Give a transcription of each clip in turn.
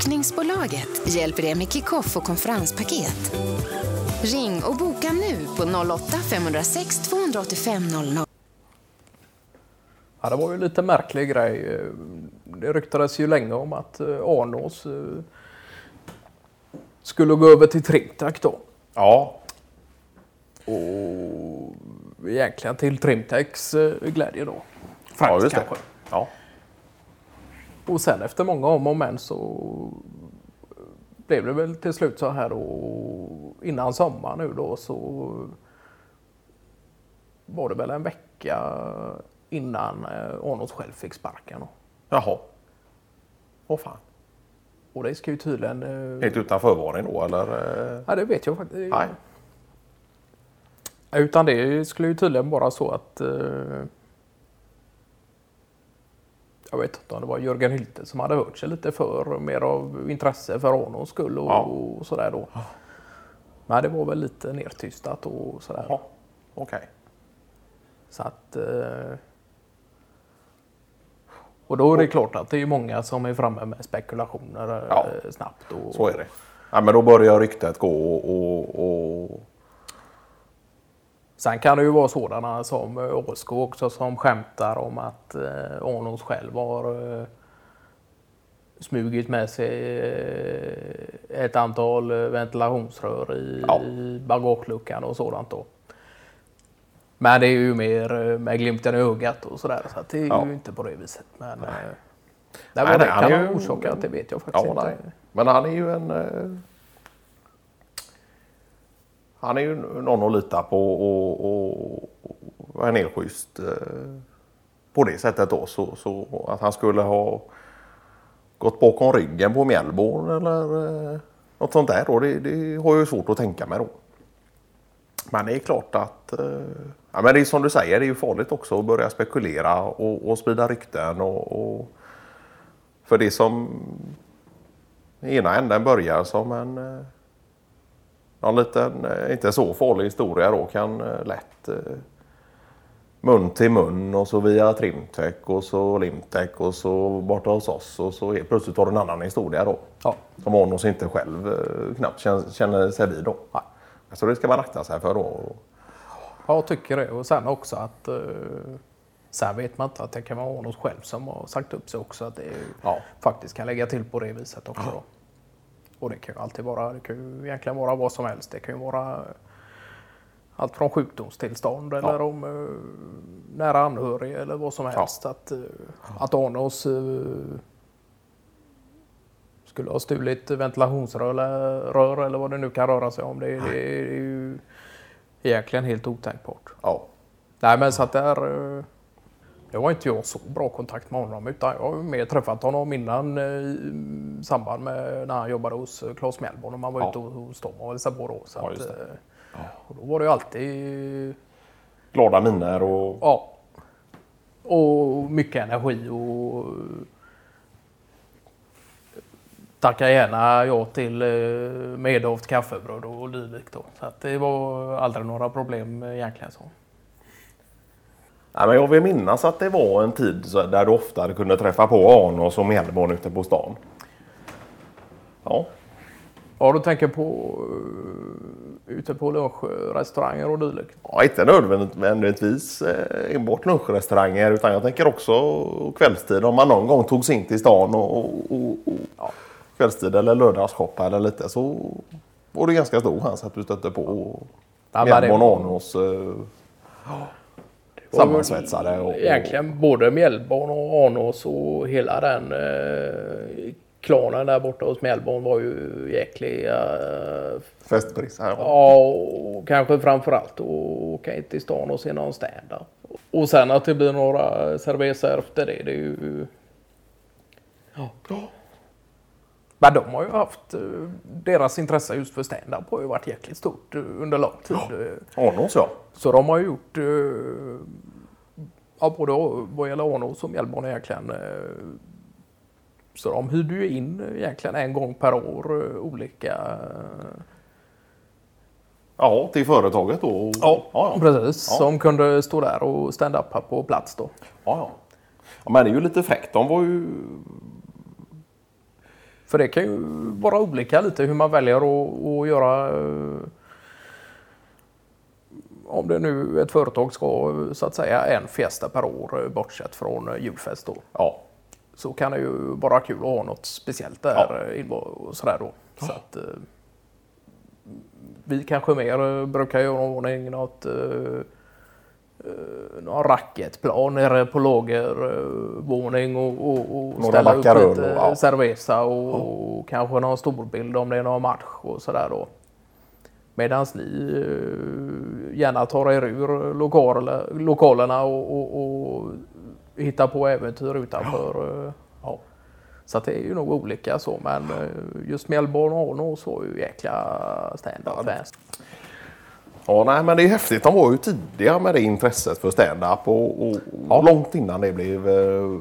Bokningsbolaget hjälper er med kickoff och konferenspaket. Ring och boka nu på 08 506 285 00. Ja, det var ju lite märklig grej. Det ryktades ju länge om att eh, Arnås eh, skulle gå över till Trimtack då. Ja, Och egentligen till Trimtechs eh, glädje då. ja just det. kanske. Ja. Och sen efter många om och men så blev det väl till slut så här då innan sommar nu då så var det väl en vecka innan eh, Arnolds själv fick sparken. då. Jaha. Åh fan. Och det ska ju tydligen... eh, Helt utan förvarning då eller? eh? Ja, det vet jag faktiskt. Nej. Utan det skulle ju tydligen vara så att... Jag vet inte om det var Jörgen Hylte som hade hört sig lite för mer av intresse för Arnons skull och, Ja. och sådär då. Men det var väl lite nertystat och sådär. Jaha. Okej. Så att... Eh, och då är det klart att det är många som är framme med spekulationer eh, Ja. snabbt. Och, Så är det. Ja, men då börjar ryktet gå och, och, och Sen kan det ju vara sådana som eh, Åsko också som skämtar om att eh, Arnolds själv har eh, smugit med sig eh, ett antal eh, ventilationsrör i, Ja. i bagageluckan och sådant då. Men det är ju mer eh, med glimten i ögat och sådär så att det är Ja. ju inte på det viset. Men nej. Nej, vad nej, det kan ha orsakat det vet jag faktiskt Ja, inte. nej. Men han är ju en... Han är ju någon att lita på och, och, och en helt schysst eh, på det sättet då. Så, så att han skulle ha gått bakom ryggen på Mjällborn eller eh, något sånt där då. Det, det har jag ju svårt att tänka mig då. Men det är klart att... eh, Ja, men det är som du säger, det är ju farligt också att börja spekulera och, och sprida rykten och, och för det som i ena änden börjar som en eh, någon liten, eh, inte så farlig historia då kan eh, lätt eh, mun till mun och så via Trimtech och så Limtech och så borta hos oss och så helt plötsligt har du en annan historia då. Ja. Som Arnås inte själv knappt känner, sig vid då. Nej. Så det ska man akta sig för då. Jag tycker det. Och sen också att... Eh, sen vet man inte att det kan vara Arnolds själv som har sagt upp sig också. Att det Ja. faktiskt kan lägga till på det viset också. Då. Och det kan ju alltid vara, det kan ju egentligen vara vad som helst. Det kan ju vara allt från sjukdomstillstånd eller om eh, nära anhörig eller vad som helst. Att, eh, att Arnås eh, skulle ha stulit ventilationsrör eller, rör eller vad det nu kan röra sig om. Det, det är ju egentligen helt otänkbart. Ja. Nej men så att där... eh, Det var inte jag så bra kontakt med honom utan jag har mer träffat honom innan eh, i samband med när han jobbade hos eh, Claes Mellborn och man var Ja. ute hos dem och hälsade på då. Så Ja, att, eh, och då var det ju alltid... Glada miner och... Ja. Och mycket energi och... Tacka gärna ja till medhavt kaffebröd och dylikt då. Så att det var aldrig några problem egentligen så. Nej, men jag vill minnas att det var en tid där du ofta kunde träffa på Arnås och Mellborn ute på stan. Ja. Ja, du tänker på uh, ute på lunchrestauranger och dylikt? Ja, inte nödvändigtvis eh, enbart lunchrestauranger utan jag tänker också kvällstid om man någon gång tog sig in till stan och, och, och, och ja, kvällstid eller lördagsshoppa eller lite så var det ganska stor chans att du stötte på Ja, och Arnås eh, sammansvetsade. Och, och, Egentligen både Mjällborn och Arnås och hela den eh, klanen där borta hos Mjällborn var ju jäkliga. Eh, festbrissar. Ja. ja, och kanske framförallt att åka in till stan och se någon stand-up. Och sen att det blir några cervecer efter det, det är ju... Ja. Men de har ju haft, eh, deras intresse just för stand-up har ju varit jäkligt stort eh, under lång tid. Eh, Arnås ja. Så de har ju gjort, eh, ja, både vad gäller Arnås och Mjällborn egentligen. Så de hyrde ju in egentligen en gång per år olika... Ja, till företaget då. Ja, ja, ja. precis. Ja. Som kunde stå där och stand-uppa på plats då. Ja, ja. ja, men det är ju lite fräckt. De var ju... För det kan ju vara olika lite hur man väljer att, att göra. eh, Om det nu ett företag ska så att säga en fiesta per år eh, bortsett från eh, julfest då. Ja. Så kan det ju vara kul att ha något speciellt där ja. och sådär då. Så att, vi kanske mer brukar göra ordning något eh, eh, racketplan nere på lagervåning och, och, och Några ställa upp lite och- ja. cerveza och, och kanske någon storbild om det är någon match och sådär då. Medan ni eh, gärna tar er ur lokalerna, lokalerna och, och, och hittar på äventyr utanför. eh, Ja. Så det är ju nog olika så men eh, just Mjällborn och Arnås var ju jäkla stand-up fans. Ja, nej, men det är häftigt. De var ju tidiga med det intresset för stand-up och, och, och långt innan det blev eh,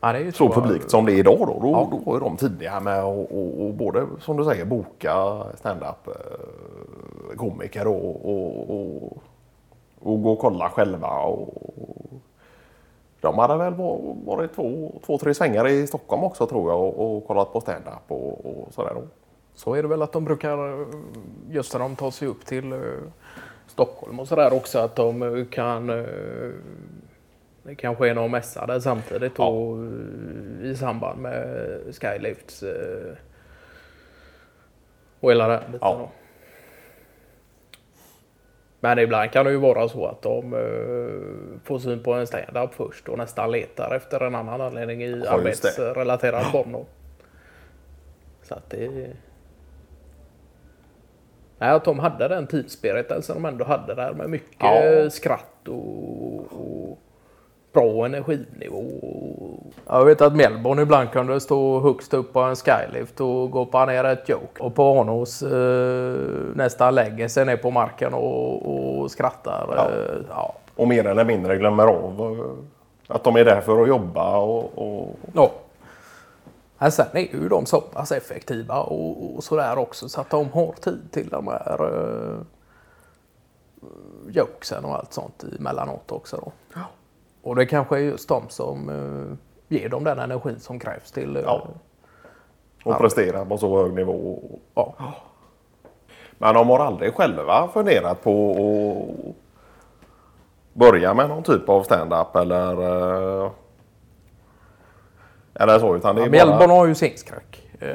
Ja, det så så. publikt som det är idag. Då, då, då var ju de tidiga med att och, och både, som du säger, boka stand-up eh, komiker och, och, och, gå och kolla själva. Och, de hade väl va- varit två, två, tre svängar i Stockholm också tror jag och, och kollat på stand-up och, och sådär. Då. Så är det väl att de brukar, just när de tar sig upp till eh, Stockholm och sådär också, att de eh, kan eh, det kanske är någon mässa där samtidigt och eh, i samband med Skylifts och hela den biten. Ja. Men ibland kan det ju vara så att de får syn på en stand-up först och nästan letar efter en annan anledning i Ja, arbetsrelaterad form. Så att det... Nej, att de hade den tidspiriten som de ändå hade där med mycket Ja. skratt och, och bra energinivå. Jag vet att Melbourne ibland kunde stå högst upp på en skylift och gå på ner ett joke. Och på Arnås eh, nästan lägger sig ner på marken och, och skrattar. Ja. Eh, ja. Och mer eller mindre glömmer av eh, att de är där för att jobba och, och Ja. Men sen är ju de så pass effektiva och, och sådär också så att de har tid till de här uh, jokesen och allt sånt emellanåt också. Då. Och det kanske är just de som uh, ger dem den energin som krävs till... Uh, Ja. och prestera på så hög nivå. ja. Men de har aldrig själva funderat på att börja med någon typ av stand-up eller, eh, eller så. Utan det är Mjällborn bara... har ju sin skräck. Eh,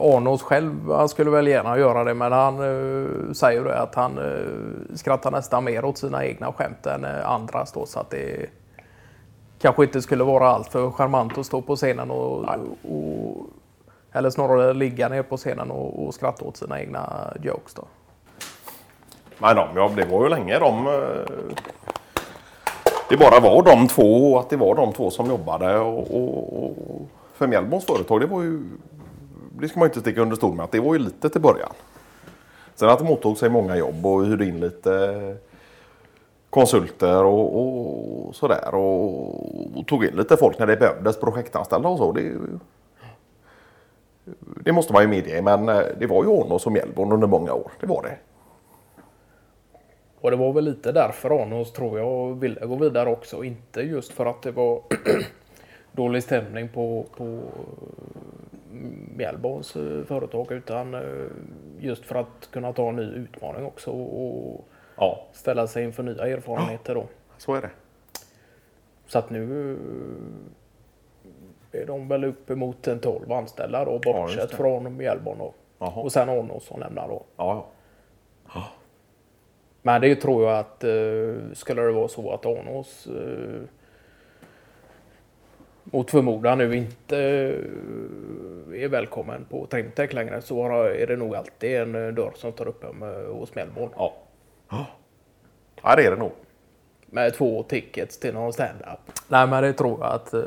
Arnås själv, han skulle väl gärna göra det men han eh, säger det att han eh, skrattar nästan mer åt sina egna skämt än eh, andras då så att det kanske inte skulle vara allt för charmant att stå på scenen och, och eller snarare ligga ner på scenen och, och skratta åt sina egna jokes då. Men de, ja, det var ju länge de... Det bara var de två och att det var de två som jobbade. Och, och, och för Mjällborns företag, det var ju... Det ska man inte sticka under stol med att det var ju lite till början. Sen att de mottog sig många jobb och hyrde in lite konsulter och, och sådär. Och, och tog in lite folk när det behövdes, projektanställda och så. Det, det måste man ju medge, men eh, det var ju Arnås och Mjällborn under många år. Det var det. Och det var väl lite därför Arnås tror jag ville gå vidare också. Inte just för att det var dålig stämning på, på Mjällborns eh, företag utan eh, just för att kunna ta en ny utmaning också och Ja, ställa sig inför nya erfarenheter då. så är det. Så att nu eh, är de väl uppemot en 12 anställda då bortsett det. från Mjällborn. Jaha. Och sen Arnås som lämnar då. Ja, Men det tror jag att eh, skulle det vara så att Arnås eh, mot förmodan nu inte eh, är välkommen på Trimtech längre så har- är det nog alltid en eh, dörr som står öppen med- hos Mellborn. ja. Ja, det är det nog. Med två tickets till någon stand-up. Nej men det tror jag att... eh,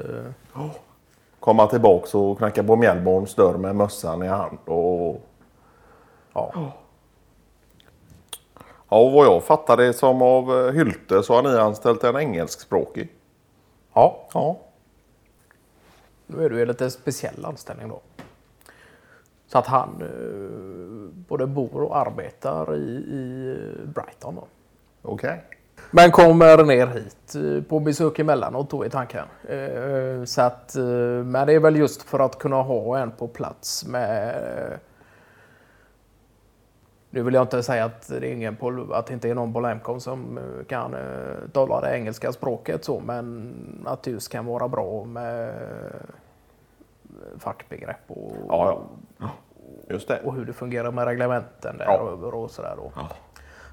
Komma tillbaks och knacka på Mjällborns dörr med mössan i hand. Och... Ja. Ja, och vad jag fattar det som av eh, Hylte så har ni anställt en engelskspråkig. ja, Ja. nu är det ju en lite speciell anställning då. Så att han eh, både bor och arbetar i, i Brighton då. Okej. Men kommer ner hit eh, på besök emellanåt då i tanken. Eh, Så att, eh, men det är väl just för att kunna ha en på plats med nu vill jag inte säga att det, är ingen att det inte är någon på Lemcom som eh, kan eh, tala det engelska språket så, men att just kan vara bra med eh, fackbegrepp och, Ja, ja. Just det. och hur det fungerar med reglementen där Ja. över och sådär då.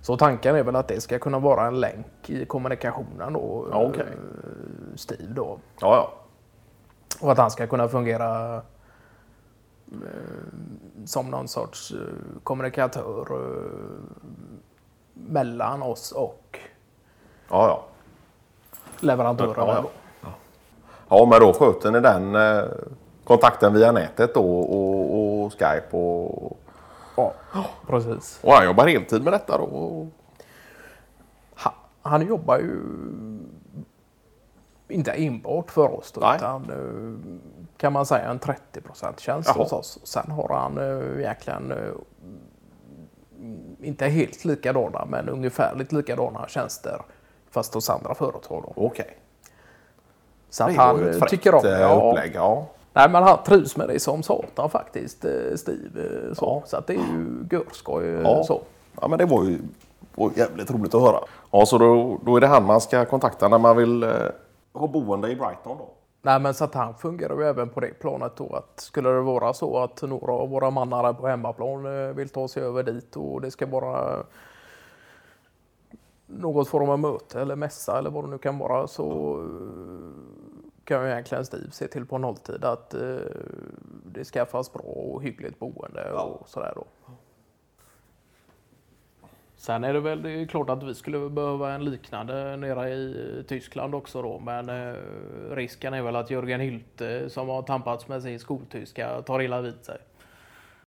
Så tanken är väl att det ska kunna vara en länk i kommunikationen då, Ja, eh, Steve då. Ja, ja. Och att han ska kunna fungera som någon sorts eh, kommunikatör eh, mellan oss och Ja, ja. leverantörerna. Ja, ja. då. Ja, men då sköter ni den eh, kontakten via nätet då och, och Skype och... Ja, precis. Och han jobbar heltid med detta då? Han, han jobbar ju inte enbart för oss då, Nej. utan kan man säga en 30 tjänst Jaha. hos oss. Sen har han eh, egentligen eh, inte helt likadana men ungefärligt likadana tjänster fast hos andra företag. Okej. Så att Det han eh, tycker om eh, ja, upplägg. Ja. Nej men han trivs med det som satan faktiskt, eh, Steve. eh, Så, Ja. så att det är ju görskoj. eh, Ja. Så. ja, men det var ju var jävligt roligt att höra. Ja, så då, då är det han man ska kontakta när man vill eh, ha boende i Brighton då? Nej men så att han fungerar ju även på det planet då att skulle det vara så att några av våra mannar på hemmaplan eh, vill ta sig över dit och det ska vara något form av möte eller mässa eller vad det nu kan vara så eh, kan ju egentligen Steve se till på nolltid att eh, det skaffas bra och hyggligt boende och sådär då. Sen är det väl det är klart att vi skulle behöva en liknande nere i Tyskland också då. Men eh, risken är väl att Jörgen Hylte som har tampats med sin skoltyska tar illa vid sig.